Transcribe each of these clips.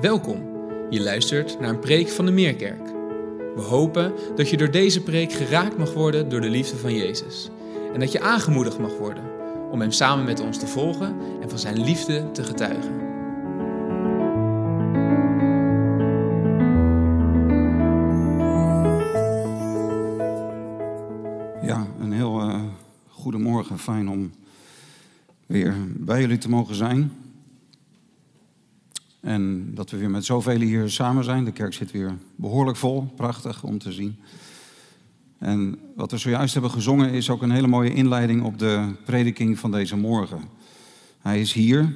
Welkom. Je luistert naar een preek van de Meerkerk. We hopen dat je door deze preek geraakt mag worden door de liefde van Jezus. En dat je aangemoedigd mag worden om Hem samen met ons te volgen en van Zijn liefde te getuigen. Ja, een heel uh, goedemorgen. Fijn om weer bij jullie te mogen zijn. En dat we weer met zoveel hier samen zijn. De kerk zit weer behoorlijk vol. Prachtig om te zien. En wat we zojuist hebben gezongen is ook een hele mooie inleiding op de prediking van deze morgen. Hij is hier.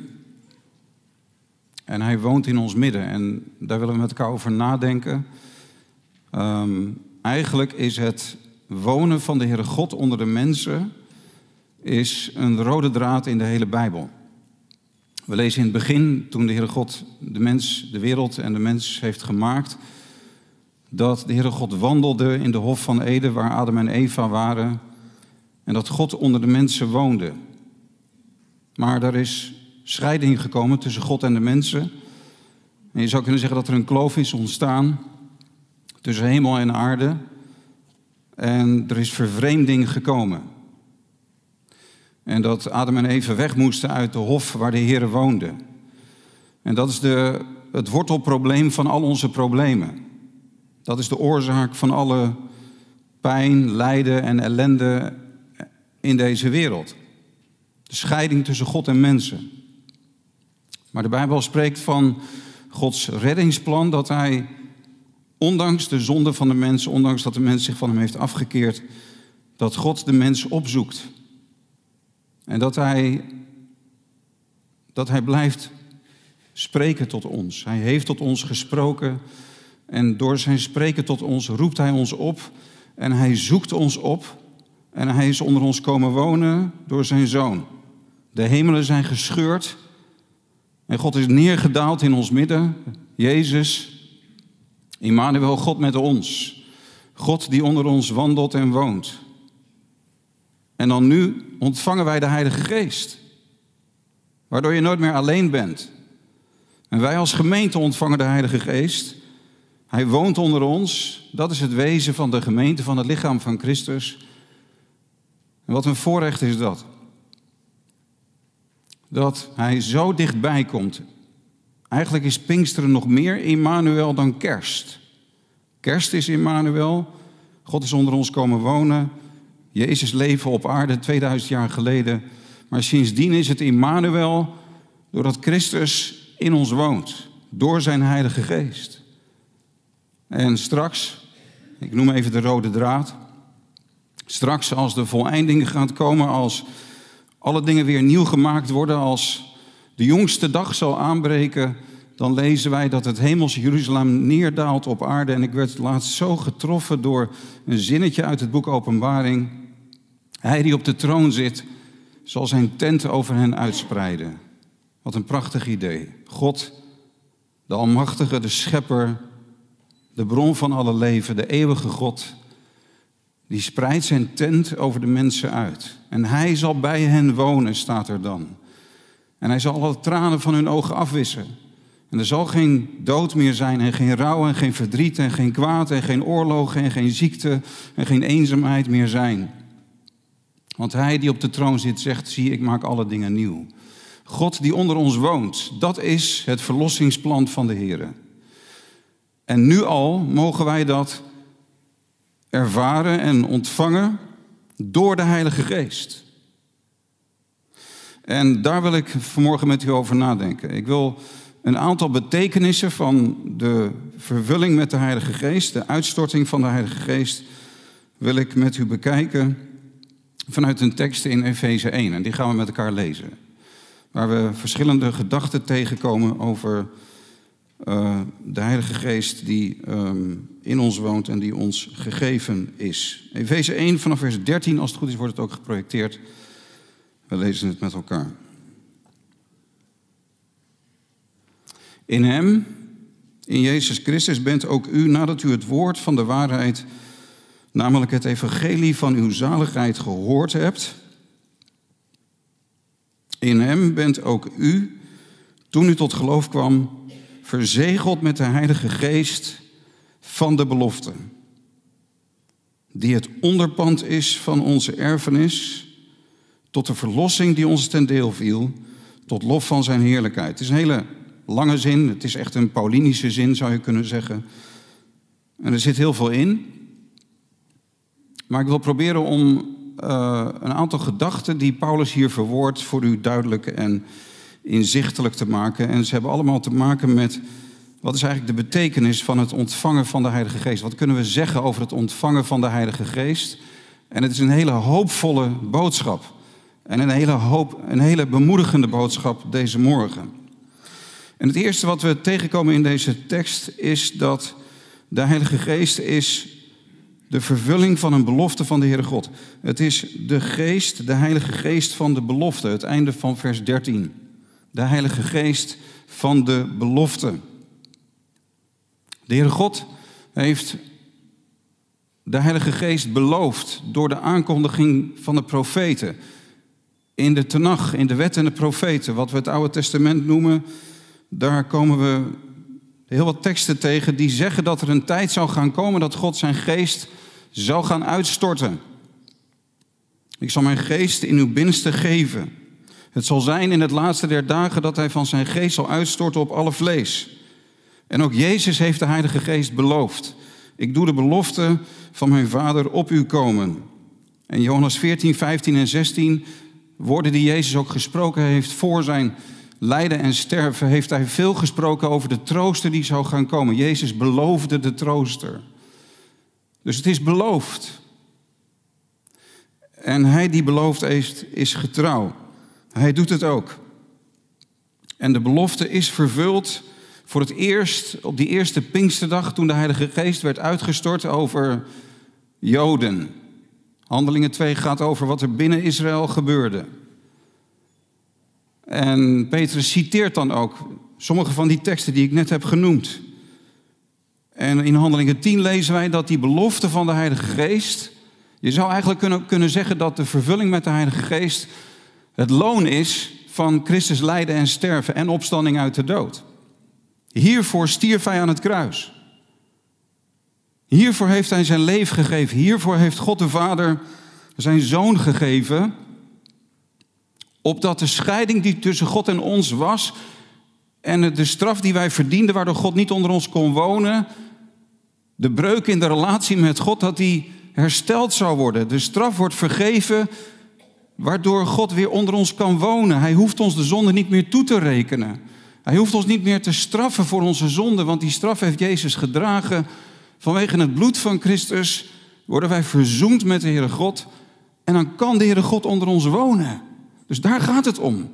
En hij woont in ons midden. En daar willen we met elkaar over nadenken. Um, eigenlijk is het wonen van de Heere God onder de mensen is een rode draad in de hele Bijbel. We lezen in het begin, toen de Heere God de mens, de wereld en de mens heeft gemaakt, dat de Heere God wandelde in de hof van Eden waar Adam en Eva waren en dat God onder de mensen woonde. Maar er is scheiding gekomen tussen God en de mensen. En je zou kunnen zeggen dat er een kloof is ontstaan tussen hemel en aarde. En er is vervreemding gekomen. En dat Adam en Eva weg moesten uit de hof waar de Heer woonde. En dat is de, het wortelprobleem van al onze problemen. Dat is de oorzaak van alle pijn, lijden en ellende in deze wereld. De scheiding tussen God en mensen. Maar de Bijbel spreekt van Gods reddingsplan dat Hij, ondanks de zonde van de mens, ondanks dat de mens zich van Hem heeft afgekeerd, dat God de mens opzoekt en dat hij, dat hij blijft spreken tot ons. Hij heeft tot ons gesproken. En door zijn spreken tot ons roept hij ons op. En hij zoekt ons op. En hij is onder ons komen wonen door zijn zoon. De hemelen zijn gescheurd. En God is neergedaald in ons midden. Jezus, Immanuel, God met ons. God die onder ons wandelt en woont. En dan nu ontvangen wij de Heilige Geest. Waardoor je nooit meer alleen bent. En wij als gemeente ontvangen de Heilige Geest. Hij woont onder ons. Dat is het wezen van de gemeente, van het lichaam van Christus. En wat een voorrecht is dat. Dat hij zo dichtbij komt. Eigenlijk is Pinksteren nog meer Immanuel dan kerst. Kerst is Immanuel. God is onder ons komen wonen. Jezus leven op aarde 2000 jaar geleden. Maar sindsdien is het Immanuel, doordat Christus in ons woont, door zijn Heilige Geest. En straks, ik noem even de rode draad, straks als de voleinding gaat komen, als alle dingen weer nieuw gemaakt worden, als de jongste dag zal aanbreken, dan lezen wij dat het hemelse Jeruzalem neerdaalt op aarde. En ik werd laatst zo getroffen door een zinnetje uit het boek Openbaring. Hij die op de troon zit, zal zijn tent over hen uitspreiden. Wat een prachtig idee. God, de Almachtige, de Schepper, de bron van alle leven, de eeuwige God, die spreidt zijn tent over de mensen uit. En hij zal bij hen wonen, staat er dan. En hij zal alle tranen van hun ogen afwissen. En er zal geen dood meer zijn en geen rouw en geen verdriet en geen kwaad en geen oorlogen en geen ziekte en geen eenzaamheid meer zijn. Want hij die op de troon zit zegt, zie ik maak alle dingen nieuw. God die onder ons woont, dat is het verlossingsplan van de Heer. En nu al mogen wij dat ervaren en ontvangen door de Heilige Geest. En daar wil ik vanmorgen met u over nadenken. Ik wil een aantal betekenissen van de vervulling met de Heilige Geest, de uitstorting van de Heilige Geest, wil ik met u bekijken vanuit een tekst in Efeze 1. En die gaan we met elkaar lezen. Waar we verschillende gedachten tegenkomen over uh, de Heilige Geest die um, in ons woont en die ons gegeven is. Efeze 1 vanaf vers 13, als het goed is, wordt het ook geprojecteerd. We lezen het met elkaar. In Hem, in Jezus Christus, bent ook u, nadat u het woord van de waarheid namelijk het evangelie van uw zaligheid gehoord hebt. In hem bent ook u, toen u tot geloof kwam, verzegeld met de Heilige Geest van de belofte, die het onderpand is van onze erfenis, tot de verlossing die ons ten deel viel, tot lof van zijn heerlijkheid. Het is een hele lange zin, het is echt een Paulinische zin zou je kunnen zeggen. En er zit heel veel in. Maar ik wil proberen om uh, een aantal gedachten die Paulus hier verwoordt voor u duidelijk en inzichtelijk te maken. En ze hebben allemaal te maken met wat is eigenlijk de betekenis van het ontvangen van de Heilige Geest. Wat kunnen we zeggen over het ontvangen van de Heilige Geest? En het is een hele hoopvolle boodschap. En een hele, hoop, een hele bemoedigende boodschap deze morgen. En het eerste wat we tegenkomen in deze tekst is dat de Heilige Geest is de vervulling van een belofte van de Heere God. Het is de geest, de Heilige Geest van de belofte, het einde van vers 13. De Heilige Geest van de belofte. De Heere God heeft de Heilige Geest beloofd door de aankondiging van de profeten. In de Tenach, in de wet en de profeten, wat we het Oude Testament noemen, daar komen we heel wat teksten tegen die zeggen dat er een tijd zou gaan komen dat God zijn geest zou gaan uitstorten. Ik zal mijn geest in uw binnenste geven. Het zal zijn in het laatste der dagen dat hij van zijn geest zal uitstorten op alle vlees. En ook Jezus heeft de Heilige Geest beloofd. Ik doe de belofte van mijn Vader op u komen. En Johannes 14, 15 en 16, woorden die Jezus ook gesproken heeft voor zijn lijden en sterven, heeft hij veel gesproken over de trooster die zou gaan komen. Jezus beloofde de trooster. Dus het is beloofd. En hij die beloofd heeft, is getrouw. Hij doet het ook. En de belofte is vervuld voor het eerst op die eerste Pinksterdag toen de Heilige Geest werd uitgestort over Joden. Handelingen 2 gaat over wat er binnen Israël gebeurde. En Petrus citeert dan ook sommige van die teksten die ik net heb genoemd. En in Handelingen 10 lezen wij dat die belofte van de Heilige Geest. Je zou eigenlijk kunnen, kunnen zeggen dat de vervulling met de Heilige Geest het loon is van Christus lijden en sterven en opstanding uit de dood. Hiervoor stierf hij aan het kruis. Hiervoor heeft hij zijn leven gegeven. Hiervoor heeft God de Vader zijn zoon gegeven. Opdat de scheiding die tussen God en ons was. En de straf die wij verdienden, waardoor God niet onder ons kon wonen. De breuk in de relatie met God, dat die hersteld zou worden. De straf wordt vergeven, waardoor God weer onder ons kan wonen. Hij hoeft ons de zonde niet meer toe te rekenen. Hij hoeft ons niet meer te straffen voor onze zonde, want die straf heeft Jezus gedragen. Vanwege het bloed van Christus worden wij verzoend met de Heere God. En dan kan de Heere God onder ons wonen. Dus daar gaat het om.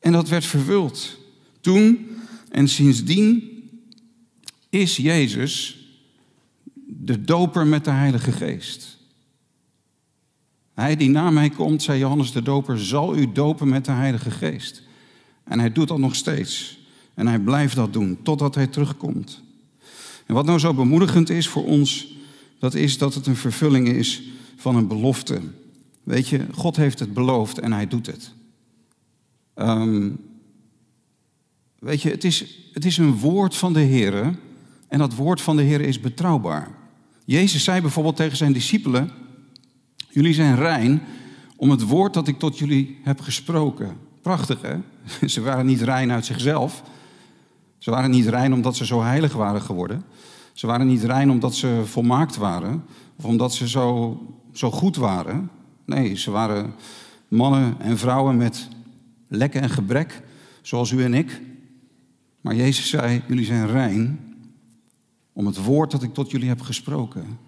En dat werd vervuld. Toen en sindsdien is Jezus de doper met de Heilige Geest. Hij die na mij komt, zei Johannes de Doper, zal u dopen met de Heilige Geest. En hij doet dat nog steeds. En hij blijft dat doen totdat hij terugkomt. En wat nou zo bemoedigend is voor ons, dat is dat het een vervulling is van een belofte. Weet je, God heeft het beloofd en hij doet het. Ehm, weet je, het is, het is een woord van de Heer en dat woord van de Heer is betrouwbaar. Jezus zei bijvoorbeeld tegen zijn discipelen, jullie zijn rein om het woord dat ik tot jullie heb gesproken. Prachtig hè? Ze waren niet rein uit zichzelf. Ze waren niet rein omdat ze zo heilig waren geworden. Ze waren niet rein omdat ze volmaakt waren. Of omdat ze zo, zo goed waren. Nee, ze waren mannen en vrouwen met lekken en gebrek. Zoals u en ik. Maar Jezus zei, jullie zijn rein om het woord dat ik tot jullie heb gesproken.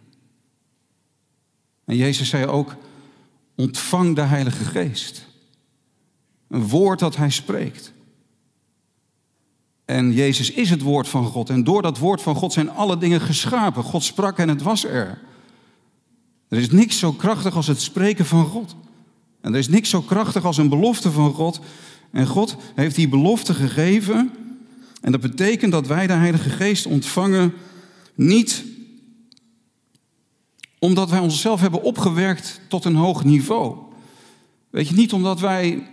En Jezus zei ook, ontvang de Heilige Geest. Een woord dat hij spreekt. En Jezus is het woord van God. En door dat woord van God zijn alle dingen geschapen. God sprak en het was er. Er is niks zo krachtig als het spreken van God. En er is niks zo krachtig als een belofte van God. En God heeft die belofte gegeven. En dat betekent dat wij de Heilige Geest ontvangen niet omdat wij onszelf hebben opgewerkt tot een hoog niveau. Weet je, niet omdat wij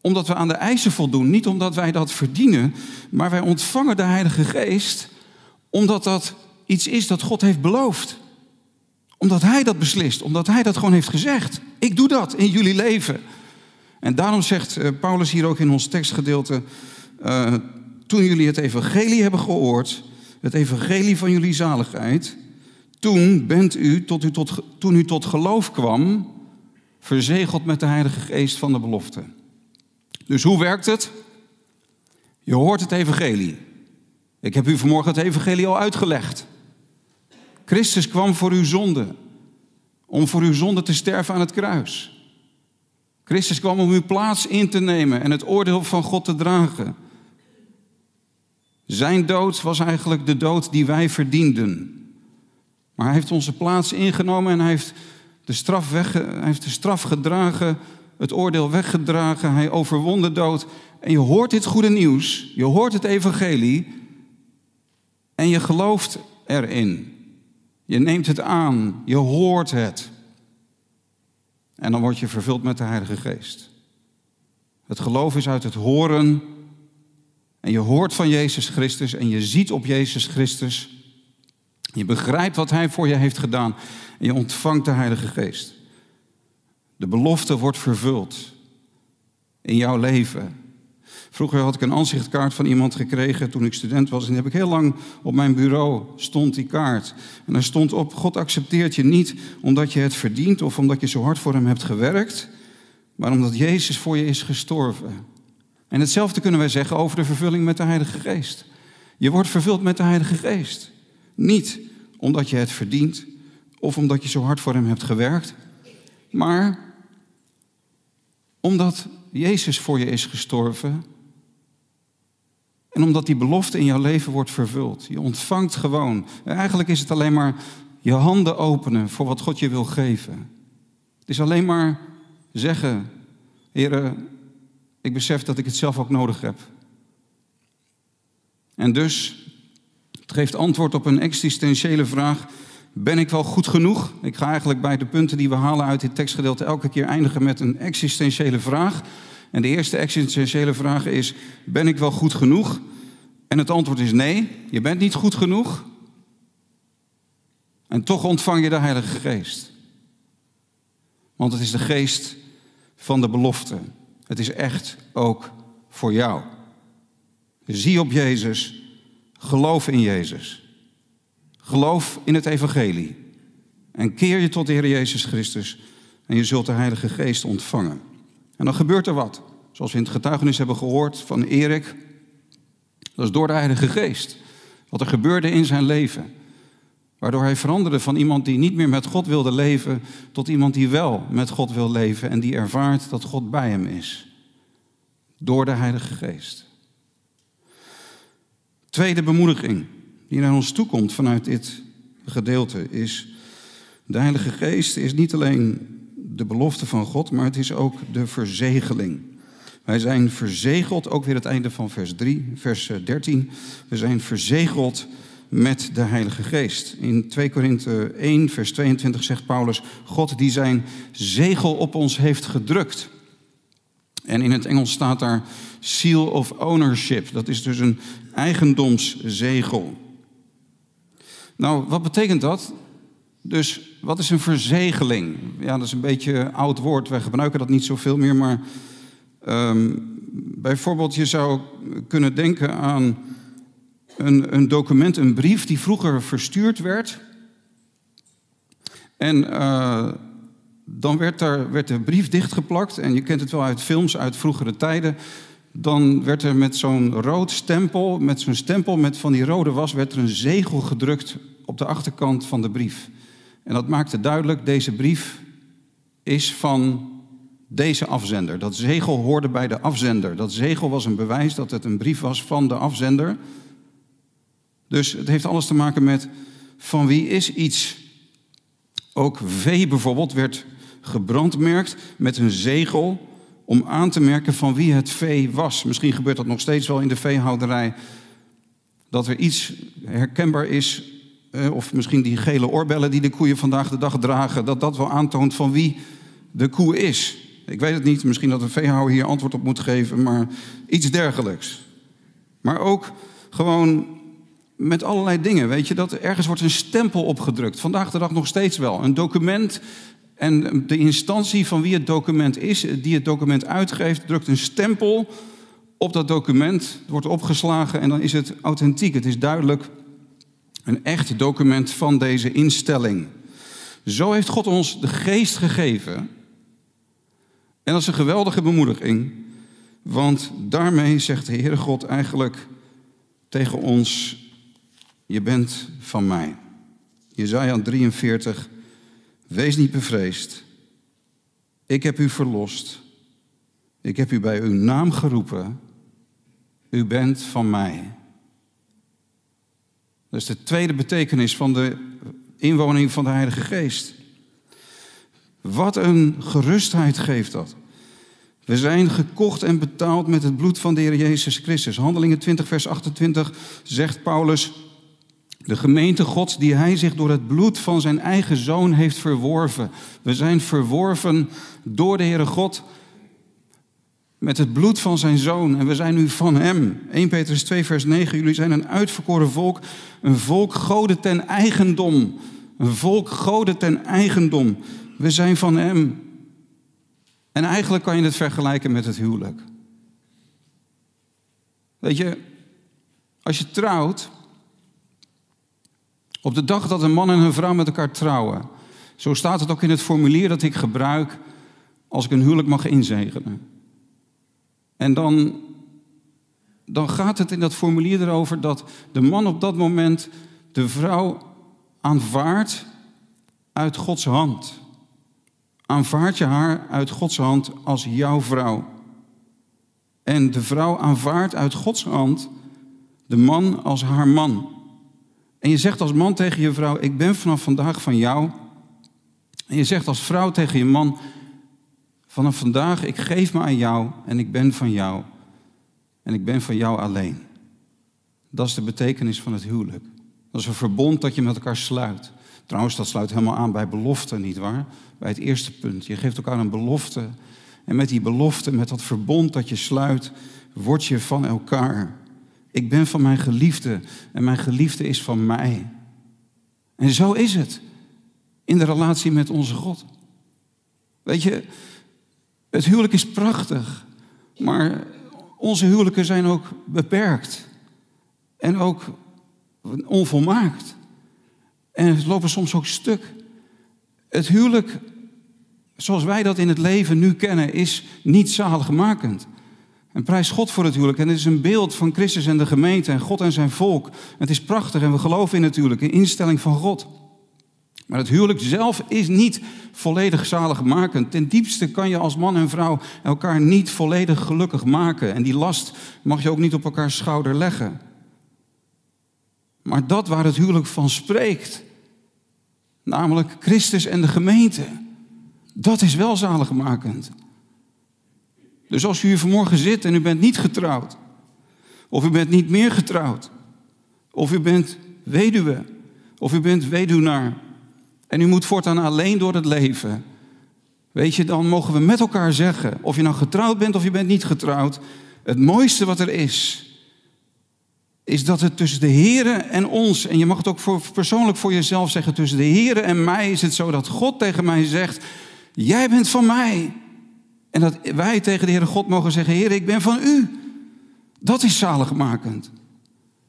omdat we aan de eisen voldoen, niet omdat wij dat verdienen, maar wij ontvangen de Heilige Geest omdat dat iets is dat God heeft beloofd. Omdat Hij dat beslist, omdat Hij dat gewoon heeft gezegd. Ik doe dat in jullie leven. En daarom zegt eh, Paulus hier ook in ons tekstgedeelte, uh, toen jullie het evangelie hebben gehoord, het evangelie van jullie zaligheid, toen bent u, tot u tot, toen u tot geloof kwam, verzegeld met de Heilige Geest van de belofte. Dus hoe werkt het? Je hoort het evangelie. Ik heb u vanmorgen het evangelie al uitgelegd. Christus kwam voor uw zonde, om voor uw zonde te sterven aan het kruis. Christus kwam om uw plaats in te nemen en het oordeel van God te dragen. Zijn dood was eigenlijk de dood die wij verdienden. Maar hij heeft onze plaats ingenomen en hij heeft de straf, weg, hij heeft de straf gedragen, het oordeel weggedragen. Hij overwon de dood. En je hoort dit goede nieuws, je hoort het evangelie en je gelooft erin. Je neemt het aan, je hoort het. En dan word je vervuld met de Heilige Geest. Het geloof is uit het horen. En je hoort van Jezus Christus en je ziet op Jezus Christus. Je begrijpt wat Hij voor je heeft gedaan en je ontvangt de Heilige Geest. De belofte wordt vervuld in jouw leven. Vroeger had ik een aanzichtkaart van iemand gekregen toen ik student was. En die heb ik heel lang op mijn bureau stond die kaart. En daar stond op, God accepteert je niet omdat je het verdient of omdat je zo hard voor hem hebt gewerkt. Maar omdat Jezus voor je is gestorven. En hetzelfde kunnen wij zeggen over de vervulling met de Heilige Geest. Je wordt vervuld met de Heilige Geest. Niet omdat je het verdient of omdat je zo hard voor hem hebt gewerkt. Maar omdat Jezus voor je is gestorven en omdat die belofte in jouw leven wordt vervuld. Je ontvangt gewoon. Eigenlijk is het alleen maar je handen openen voor wat God je wil geven. Het is alleen maar zeggen, Heer, ik besef dat ik het zelf ook nodig heb. En dus, het geeft antwoord op een existentiële vraag. Ben ik wel goed genoeg? Ik ga eigenlijk bij de punten die we halen uit dit tekstgedeelte elke keer eindigen met een existentiële vraag. En de eerste existentiële vraag is: Ben ik wel goed genoeg? En het antwoord is nee, je bent niet goed genoeg. En toch ontvang je de Heilige Geest. Want het is de geest van de belofte. Het is echt ook voor jou. Zie op Jezus, geloof in Jezus. Geloof in het Evangelie. En keer je tot de Heer Jezus Christus en je zult de Heilige Geest ontvangen. En dan gebeurt er wat. Zoals we in het getuigenis hebben gehoord van Erik. Dat is door de Heilige Geest. Wat er gebeurde in zijn leven. Waardoor hij veranderde van iemand die niet meer met God wilde leven, tot iemand die wel met God wil leven en die ervaart dat God bij hem is. Door de Heilige Geest. Tweede bemoediging die naar ons toekomt vanuit dit gedeelte is, de Heilige Geest is niet alleen de belofte van God, maar het is ook de verzegeling. Wij zijn verzegeld, ook weer het einde van vers 3, vers 13. We zijn verzegeld met de Heilige Geest. In 2 Korinthe 1, vers 22 zegt Paulus: God die zijn zegel op ons heeft gedrukt. En in het Engels staat daar seal of ownership. Dat is dus een eigendomszegel. Nou, wat betekent dat? Dus wat is een verzegeling? Ja, dat is een beetje een oud woord. Wij gebruiken dat niet zoveel meer, maar um, bijvoorbeeld je zou kunnen denken aan een, een, document, een brief die vroeger verstuurd werd. En uh, dan werd, daar, werd de brief dichtgeplakt. En je kent het wel uit films uit vroegere tijden. Dan werd er met zo'n rood stempel, met zo'n stempel met van die rode was, werd er een zegel gedrukt op de achterkant van de brief. En dat maakte duidelijk, deze brief is van deze afzender. Dat zegel hoorde bij de afzender. Dat zegel was een bewijs dat het een brief was van de afzender. Dus het heeft alles te maken met van wie is iets. Ook vee bijvoorbeeld werd gebrandmerkt met een zegel om aan te merken van wie het vee was. Misschien gebeurt dat nog steeds wel in de veehouderij. Dat er iets herkenbaar is, eh, of misschien die gele oorbellen die de koeien vandaag de dag dragen, dat dat wel aantoont van wie de koe is. Ik weet het niet, misschien dat een veehouwer hier antwoord op moet geven, maar iets dergelijks. Maar ook gewoon met allerlei dingen. Weet je, dat ergens wordt een stempel opgedrukt. Vandaag de dag nog steeds wel. Een document en de instantie van wie het document is, die het document uitgeeft, drukt een stempel op dat document. Het wordt opgeslagen en dan is het authentiek. Het is duidelijk een echt document van deze instelling. Zo heeft God ons de geest gegeven. En dat is een geweldige bemoediging. Want daarmee zegt de Heere God eigenlijk tegen ons: Je bent van mij. Jezaja 43. Wees niet bevreesd. Ik heb u verlost. Ik heb u bij uw naam geroepen. U bent van mij. Dat is de tweede betekenis van de inwoning van de Heilige Geest. Wat een gerustheid geeft dat. We zijn gekocht en betaald met het bloed van de Heer Jezus Christus. Handelingen 20, vers 28 zegt Paulus: De gemeente Gods die hij zich door het bloed van zijn eigen zoon heeft verworven. We zijn verworven door de Heere God met het bloed van zijn zoon en we zijn nu van hem. 1 Petrus 2, vers 9. Jullie zijn een uitverkoren volk, een volk goden ten eigendom. Een volk goden ten eigendom. We zijn van hem. En eigenlijk kan je het vergelijken met het huwelijk. Weet je, als je trouwt, op de dag dat een man en een vrouw met elkaar trouwen, zo staat het ook in het formulier dat ik gebruik als ik een huwelijk mag inzegenen. En dan, dan gaat het in dat formulier erover dat de man op dat moment de vrouw aanvaardt uit Gods hand. Aanvaard je haar uit Gods hand als jouw vrouw. En de vrouw aanvaardt uit Gods hand de man als haar man. En je zegt als man tegen je vrouw: Ik ben vanaf vandaag van jou. En je zegt als vrouw tegen je man: Vanaf vandaag, ik geef me aan jou en ik ben van jou. En ik ben van jou alleen. Dat is de betekenis van het huwelijk. Dat is een verbond dat je met elkaar sluit. Trouwens, dat sluit helemaal aan bij belofte, nietwaar? Bij het eerste punt. Je geeft elkaar een belofte. En met die belofte, met dat verbond dat je sluit, word je van elkaar. Ik ben van mijn geliefde en mijn geliefde is van mij. En zo is het in de relatie met onze God. Weet je, het huwelijk is prachtig, maar onze huwelijken zijn ook beperkt en ook onvolmaakt. En het lopen soms ook stuk. Het huwelijk, zoals wij dat in het leven nu kennen, is niet zaligmakend. En prijs God voor het huwelijk. En het is een beeld van Christus en de gemeente en God en zijn volk. Het is prachtig en we geloven in het huwelijk, een instelling van God. Maar het huwelijk zelf is niet volledig zaligmakend. Ten diepste kan je als man en vrouw elkaar niet volledig gelukkig maken. En die last mag je ook niet op elkaars schouder leggen. Maar dat waar het huwelijk van spreekt, namelijk Christus en de gemeente, dat is wel zaligmakend. Dus als u hier vanmorgen zit en u bent niet getrouwd, of u bent niet meer getrouwd, of u bent weduwe, of u bent weduwnaar, en u moet voortaan alleen door het leven. Weet je, dan mogen we met elkaar zeggen, of je nou getrouwd bent of je bent niet getrouwd, het mooiste wat er is, is dat het tussen de Here en ons, en je mag het ook voor, persoonlijk voor jezelf zeggen, tussen de Here en mij is het zo dat God tegen mij zegt, jij bent van mij. En dat wij tegen de Heere God mogen zeggen, Heer, ik ben van u. Dat is zaligmakend.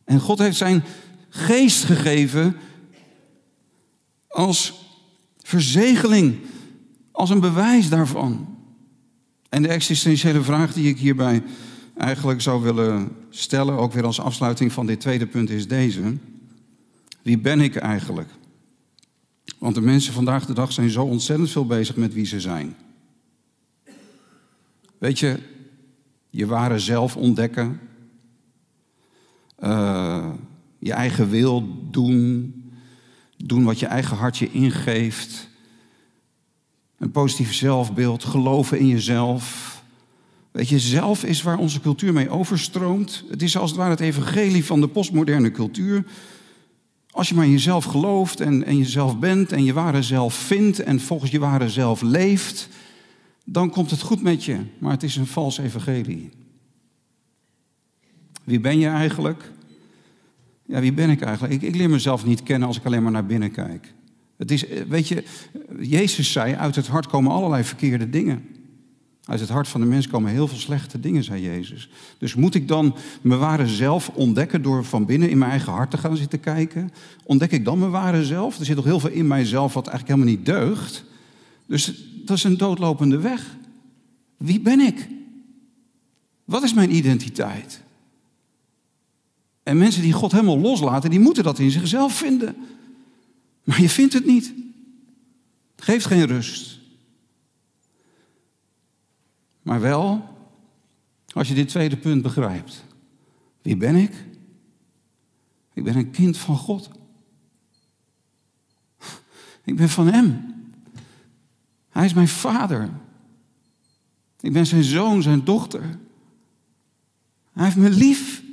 En God heeft zijn geest gegeven als verzegeling, als een bewijs daarvan. En de existentiële vraag die ik hierbij eigenlijk zou willen stellen, ook weer als afsluiting van dit tweede punt, is deze. Wie ben ik eigenlijk? Want de mensen vandaag de dag zijn zo ontzettend veel bezig met wie ze zijn. Weet je, je ware zelf ontdekken, uh, je eigen wil doen, doen wat je eigen hartje ingeeft. Een positief zelfbeeld, geloven in jezelf. Weet je, zelf is waar onze cultuur mee overstroomt. Het is als het ware het evangelie van de postmoderne cultuur. Als je maar in jezelf gelooft en, en jezelf bent en je ware zelf vindt en volgens je ware zelf leeft, dan komt het goed met je, maar het is een vals evangelie. Wie ben je eigenlijk? Ja, wie ben ik eigenlijk? Ik, ik leer mezelf niet kennen als ik alleen maar naar binnen kijk. Het is, eh, weet je, Jezus zei, uit het hart komen allerlei verkeerde dingen. Uit het hart van de mens komen heel veel slechte dingen, zei Jezus. Dus moet ik dan mijn ware zelf ontdekken door van binnen in mijn eigen hart te gaan zitten kijken? Ontdek ik dan mijn ware zelf? Er zit toch heel veel in mijzelf wat eigenlijk helemaal niet deugt. Dus dat is een doodlopende weg. Wie ben ik? Wat is mijn identiteit? En mensen die God helemaal loslaten, die moeten dat in zichzelf vinden. Maar je vindt het niet. Geeft geen rust. Maar wel als je dit tweede punt begrijpt. Wie ben ik? Ik ben een kind van God. Ik ben van Hem. Hij is mijn vader. Ik ben zijn zoon, zijn dochter. Hij heeft me lief.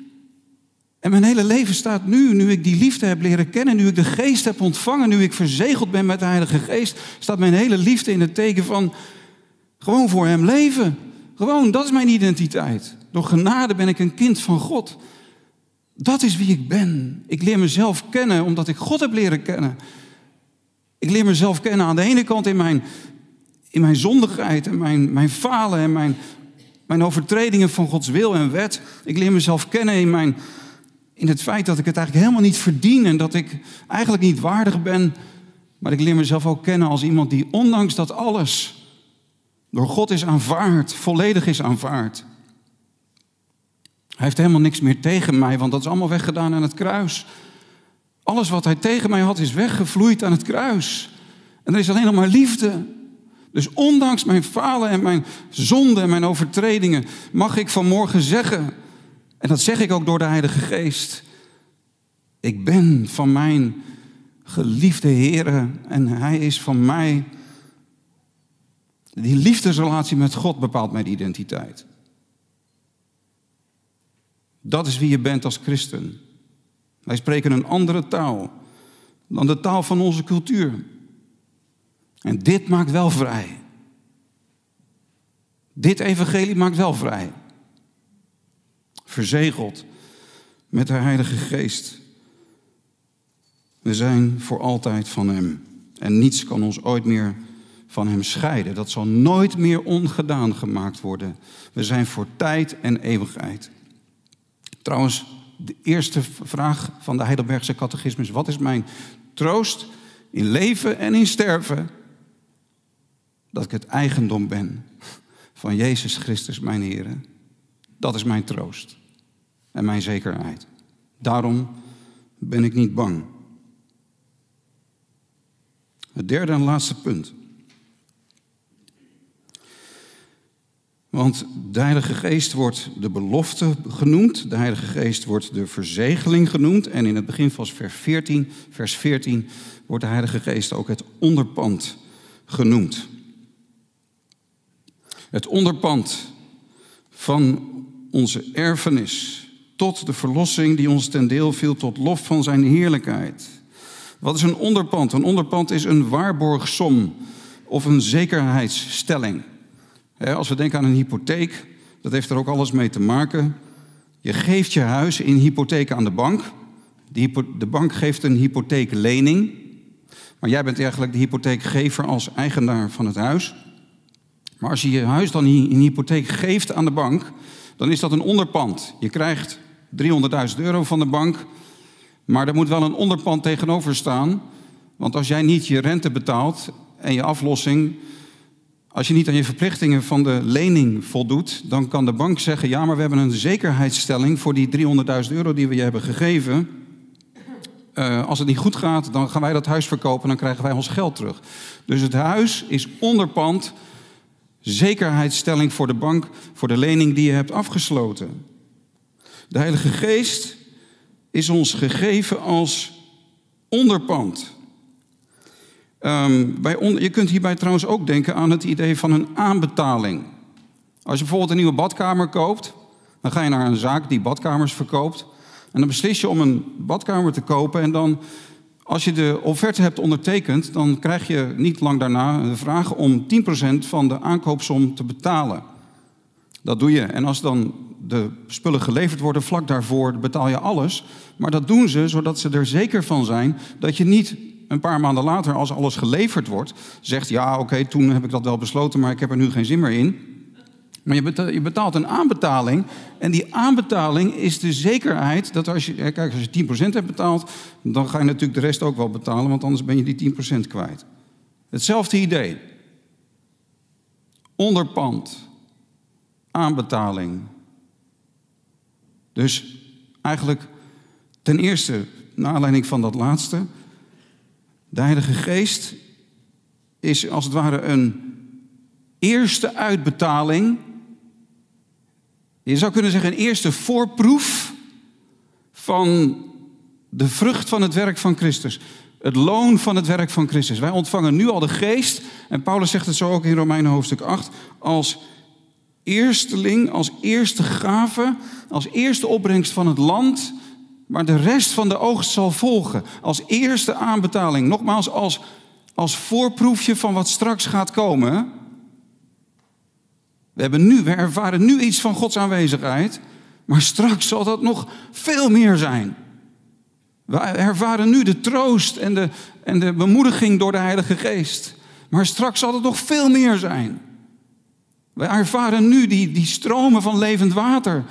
En mijn hele leven staat nu, nu ik die liefde heb leren kennen, nu ik de geest heb ontvangen, nu ik verzegeld ben met de Heilige Geest, staat mijn hele liefde in het teken van gewoon voor Hem leven. Gewoon, dat is mijn identiteit. Door genade ben ik een kind van God. Dat is wie ik ben. Ik leer mezelf kennen omdat ik God heb leren kennen. Ik leer mezelf kennen aan de ene kant in mijn, in mijn zondigheid en mijn, mijn falen en mijn, mijn overtredingen van Gods wil en wet. Ik leer mezelf kennen in, mijn, in het feit dat ik het eigenlijk helemaal niet verdien en dat ik eigenlijk niet waardig ben. Maar ik leer mezelf ook kennen als iemand die ondanks dat alles door God is aanvaard, volledig is aanvaard. Hij heeft helemaal niks meer tegen mij, want dat is allemaal weggedaan aan het kruis. Alles wat hij tegen mij had is weggevloeid aan het kruis. En er is alleen nog maar liefde. Dus ondanks mijn falen en mijn zonden en mijn overtredingen mag ik vanmorgen zeggen, en dat zeg ik ook door de Heilige Geest, ik ben van mijn geliefde Heer en Hij is van mij die liefdesrelatie met God bepaalt mijn identiteit. Dat is wie je bent als christen. Wij spreken een andere taal dan de taal van onze cultuur. En dit maakt wel vrij. Dit evangelie maakt wel vrij. Verzegeld met de Heilige Geest. We zijn voor altijd van Hem. En niets kan ons ooit meer van hem scheiden. Dat zal nooit meer ongedaan gemaakt worden. We zijn voor tijd en eeuwigheid. Trouwens, de eerste vraag van de Heidelbergse catechismus: wat is mijn troost in leven en in sterven? Dat ik het eigendom ben van Jezus Christus, mijn Heer. Dat is mijn troost en mijn zekerheid. Daarom ben ik niet bang. Het derde en laatste punt. Want de Heilige Geest wordt de belofte genoemd, de Heilige Geest wordt de verzegeling genoemd en in het begin van vers 14, vers 14 wordt de Heilige Geest ook het onderpand genoemd. Het onderpand van onze erfenis tot de verlossing die ons ten deel viel tot lof van zijn heerlijkheid. Wat is een onderpand? Een onderpand is een waarborgsom of een zekerheidsstelling. Als we denken aan een hypotheek, dat heeft er ook alles mee te maken. Je geeft je huis in hypotheek aan de bank. De bank geeft een hypotheeklening. Maar jij bent eigenlijk de hypotheekgever als eigenaar van het huis. Maar als je je huis dan in hypotheek geeft aan de bank, dan is dat een onderpand. Je krijgt 300.000 euro van de bank, maar er moet wel een onderpand tegenover staan. Want als jij niet je rente betaalt en je aflossing, als je niet aan je verplichtingen van de lening voldoet, dan kan de bank zeggen: ja, maar we hebben een zekerheidsstelling voor die 300.000 euro die we je hebben gegeven. Uh, als het niet goed gaat, dan gaan wij dat huis verkopen en dan krijgen wij ons geld terug. Dus het huis is onderpand, zekerheidsstelling voor de bank, voor de lening die je hebt afgesloten. De Heilige Geest is ons gegeven als onderpand. Um, je kunt hierbij trouwens ook denken aan het idee van een aanbetaling. Als je bijvoorbeeld een nieuwe badkamer koopt, dan ga je naar een zaak die badkamers verkoopt. En dan beslis je om een badkamer te kopen en dan Als je de offerte hebt ondertekend, dan krijg je niet lang daarna een vraag om 10% van de aankoopsom te betalen. Dat doe je. En als dan de spullen geleverd worden, vlak daarvoor betaal je alles. Maar dat doen ze zodat ze er zeker van zijn dat je niet een paar maanden later, als alles geleverd wordt, zegt: Ja, oké, toen heb ik dat wel besloten, maar ik heb er nu geen zin meer in. Maar je betaalt een aanbetaling. En die aanbetaling is de zekerheid dat als je, kijk, als je 10% hebt betaald, dan ga je natuurlijk de rest ook wel betalen, want anders ben je die 10% kwijt. Hetzelfde idee. Onderpand, aanbetaling. Dus eigenlijk ten eerste, naar aanleiding van dat laatste, de Heilige Geest is als het ware een eerste uitbetaling. Je zou kunnen zeggen een eerste voorproef van de vrucht van het werk van Christus. Het loon van het werk van Christus. Wij ontvangen nu al de geest, en Paulus zegt het zo ook in Romeinen hoofdstuk 8, als eersteling, als eerste gave, als eerste opbrengst van het land maar de rest van de oogst zal volgen. Als eerste aanbetaling. Nogmaals, als, als voorproefje van wat straks gaat komen. We, hebben nu, we ervaren nu iets van Gods aanwezigheid. Maar straks zal dat nog veel meer zijn. We ervaren nu de troost en de, en de bemoediging door de Heilige Geest. Maar straks zal het nog veel meer zijn. We ervaren nu die, die stromen van levend water.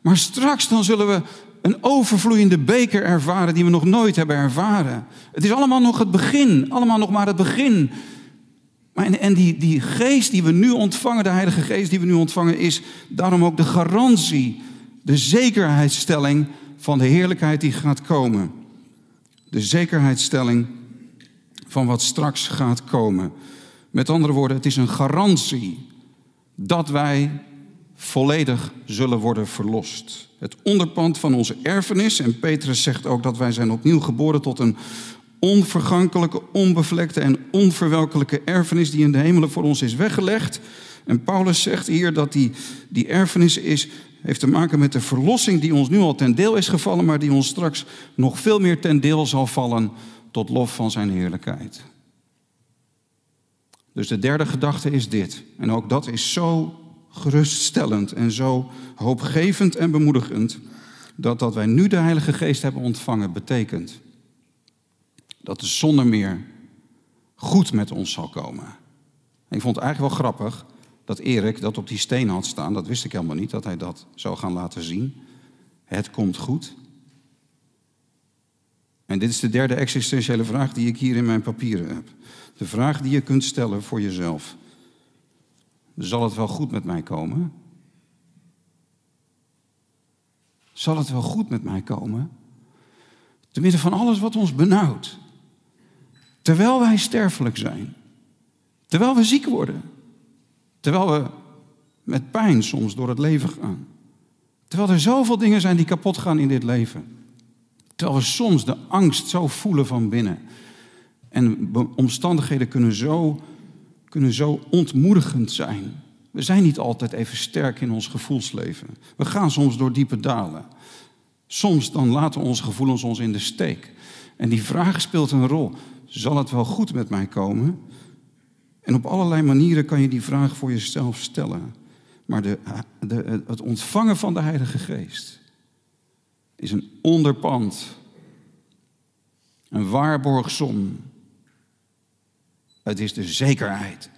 Maar straks dan zullen we een overvloeiende beker ervaren die we nog nooit hebben ervaren. Het is allemaal nog het begin, allemaal nog maar het begin. Maar en, en die, die geest die we nu ontvangen, de Heilige Geest die we nu ontvangen, is daarom ook de garantie, de zekerheidsstelling van de heerlijkheid die gaat komen. De zekerheidsstelling van wat straks gaat komen. Met andere woorden, het is een garantie dat wij volledig zullen worden verlost. Het onderpand van onze erfenis. En Petrus zegt ook dat wij zijn opnieuw geboren tot een onvergankelijke, onbevlekte en onverwelkelijke erfenis die in de hemelen voor ons is weggelegd. En Paulus zegt hier dat die, die erfenis is, heeft te maken met de verlossing die ons nu al ten deel is gevallen, maar die ons straks nog veel meer ten deel zal vallen tot lof van zijn heerlijkheid. Dus de derde gedachte is dit. En ook dat is zo geruststellend en zo hoopgevend en bemoedigend dat dat wij nu de Heilige Geest hebben ontvangen betekent dat de zonder meer goed met ons zal komen. ik vond het eigenlijk wel grappig dat Erik dat op die steen had staan. Dat wist ik helemaal niet, dat hij dat zou gaan laten zien. Het komt goed. En dit is de derde existentiële vraag die ik hier in mijn papieren heb. De vraag die je kunt stellen voor jezelf zal het wel goed met mij komen? Zal het wel goed met mij komen? Te midden van alles wat ons benauwt. Terwijl wij sterfelijk zijn. Terwijl we ziek worden. Terwijl we met pijn soms door het leven gaan. Terwijl er zoveel dingen zijn die kapot gaan in dit leven. Terwijl we soms de angst zo voelen van binnen. En omstandigheden kunnen zo kunnen zo ontmoedigend zijn. We zijn niet altijd even sterk in ons gevoelsleven. We gaan soms door diepe dalen. Soms dan laten onze gevoelens ons in de steek. En die vraag speelt een rol. Zal het wel goed met mij komen? En op allerlei manieren kan je die vraag voor jezelf stellen. Maar de, de, het ontvangen van de Heilige Geest is een onderpand, een waarborgsom het is de zekerheid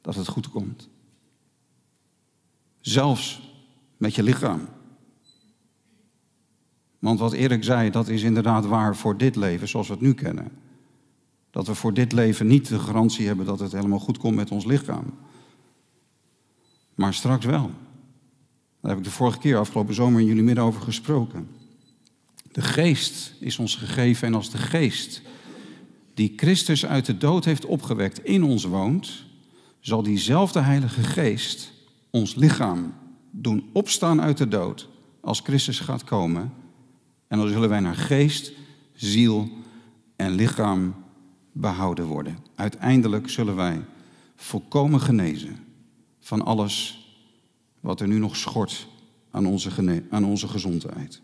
dat het goed komt. Zelfs met je lichaam. Want wat Erik zei, dat is inderdaad waar voor dit leven zoals we het nu kennen. Dat we voor dit leven niet de garantie hebben dat het helemaal goed komt met ons lichaam. Maar straks wel. Daar heb ik de vorige keer, afgelopen zomer, in jullie midden over gesproken. De geest is ons gegeven en als de geest die Christus uit de dood heeft opgewekt in ons woont, zal diezelfde Heilige Geest ons lichaam doen opstaan uit de dood als Christus gaat komen. En dan zullen wij naar geest, ziel en lichaam behouden worden. Uiteindelijk zullen wij volkomen genezen van alles wat er nu nog schort aan onze, aan onze gezondheid.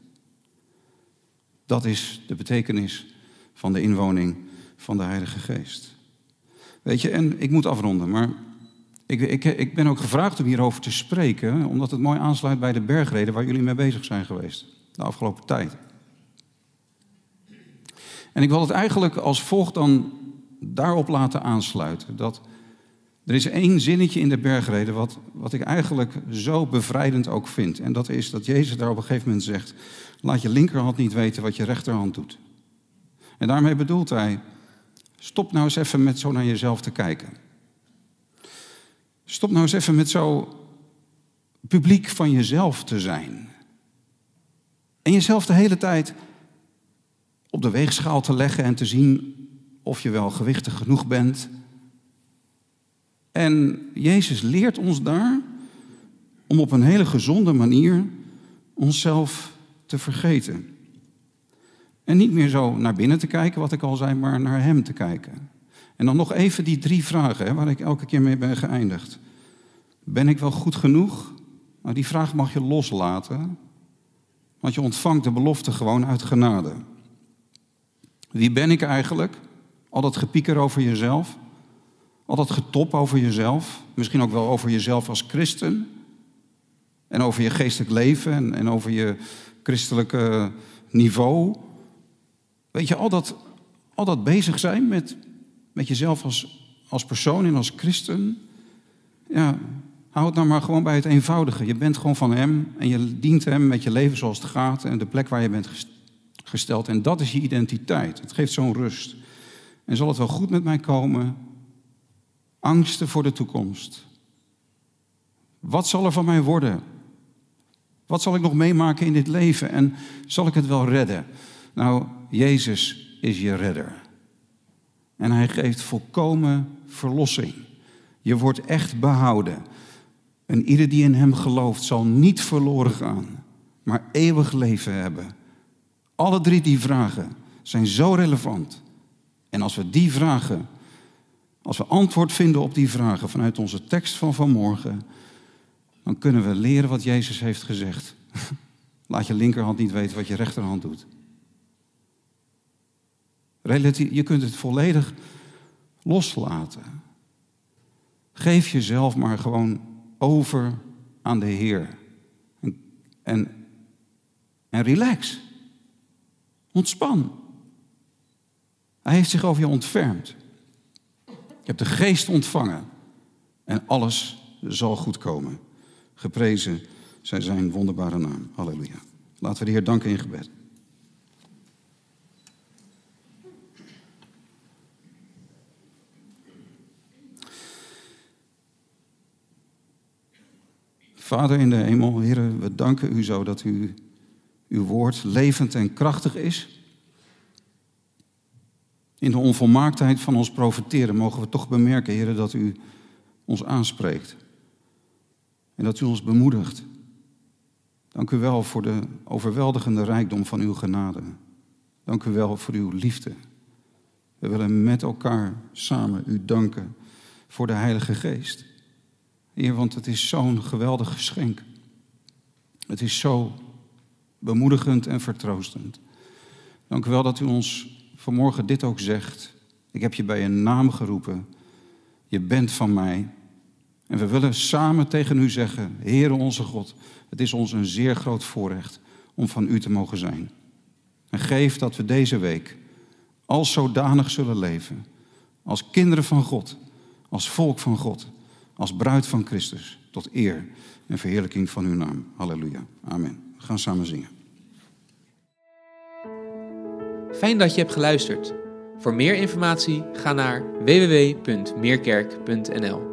Dat is de betekenis van de inwoning van de Heilige Geest. Weet je, en ik moet afronden, maar ik, ik, ik ben ook gevraagd om hierover te spreken, omdat het mooi aansluit bij de bergreden waar jullie mee bezig zijn geweest de afgelopen tijd. En ik wil het eigenlijk als volgt dan daarop laten aansluiten. Dat er is één zinnetje in de bergreden wat, wat ik eigenlijk zo bevrijdend ook vind. En dat is dat Jezus daar op een gegeven moment zegt, laat je linkerhand niet weten wat je rechterhand doet. En daarmee bedoelt hij, stop nou eens even met zo naar jezelf te kijken. Stop nou eens even met zo publiek van jezelf te zijn. En jezelf de hele tijd op de weegschaal te leggen en te zien of je wel gewichtig genoeg bent. En Jezus leert ons daar om op een hele gezonde manier onszelf te vergeten. En niet meer zo naar binnen te kijken, wat ik al zei, maar naar Hem te kijken. En dan nog even die drie vragen hè, waar ik elke keer mee ben geëindigd. Ben ik wel goed genoeg? Nou, die vraag mag je loslaten, want je ontvangt de belofte gewoon uit genade. Wie ben ik eigenlijk? Al dat gepieker over jezelf. Al dat getop over jezelf. Misschien ook wel over jezelf als christen. En over je geestelijk leven en, en over je christelijke niveau. Weet je, al dat, al dat bezig zijn met, met jezelf als, als persoon en als christen. Ja, hou het nou maar gewoon bij het eenvoudige. Je bent gewoon van Hem en je dient Hem met je leven zoals het gaat en de plek waar je bent gesteld. En dat is je identiteit. Het geeft zo'n rust. En zal het wel goed met mij komen? Angsten voor de toekomst. Wat zal er van mij worden? Wat zal ik nog meemaken in dit leven? En zal ik het wel redden? Nou, Jezus is je redder. En hij geeft volkomen verlossing. Je wordt echt behouden. En ieder die in hem gelooft zal niet verloren gaan, maar eeuwig leven hebben. Alle drie die vragen zijn zo relevant. En als we die vragen, als we antwoord vinden op die vragen vanuit onze tekst van vanmorgen, dan kunnen we leren wat Jezus heeft gezegd. Laat je linkerhand niet weten wat je rechterhand doet. Je kunt het volledig loslaten. Geef jezelf maar gewoon over aan de Heer. En, en, en relax. Ontspan. Hij heeft zich over je ontfermd. Je hebt de geest ontvangen. En alles zal goed komen. Geprezen zij zijn wonderbare naam. Halleluja. Laten we de Heer danken in gebed. Vader in de hemel, Heer, we danken u zo dat u, uw woord levend en krachtig is. In de onvolmaaktheid van ons profiteren mogen we toch bemerken, Heer, dat u ons aanspreekt. En dat u ons bemoedigt. Dank u wel voor de overweldigende rijkdom van uw genade. Dank u wel voor uw liefde. We willen met elkaar samen u danken voor de Heilige Geest. Heer, want het is zo'n geweldig geschenk. Het is zo bemoedigend en vertroostend. Dank u wel dat u ons vanmorgen dit ook zegt. Ik heb je bij een naam geroepen. Je bent van mij. En we willen samen tegen u zeggen, Heere onze God, het is ons een zeer groot voorrecht om van u te mogen zijn. En geef dat we deze week als zodanig zullen leven. Als kinderen van God, als volk van God als bruid van Christus, tot eer en verheerlijking van uw naam. Halleluja. Amen. We gaan samen zingen. Fijn dat je hebt geluisterd. Voor meer informatie ga naar www.meerkerk.nl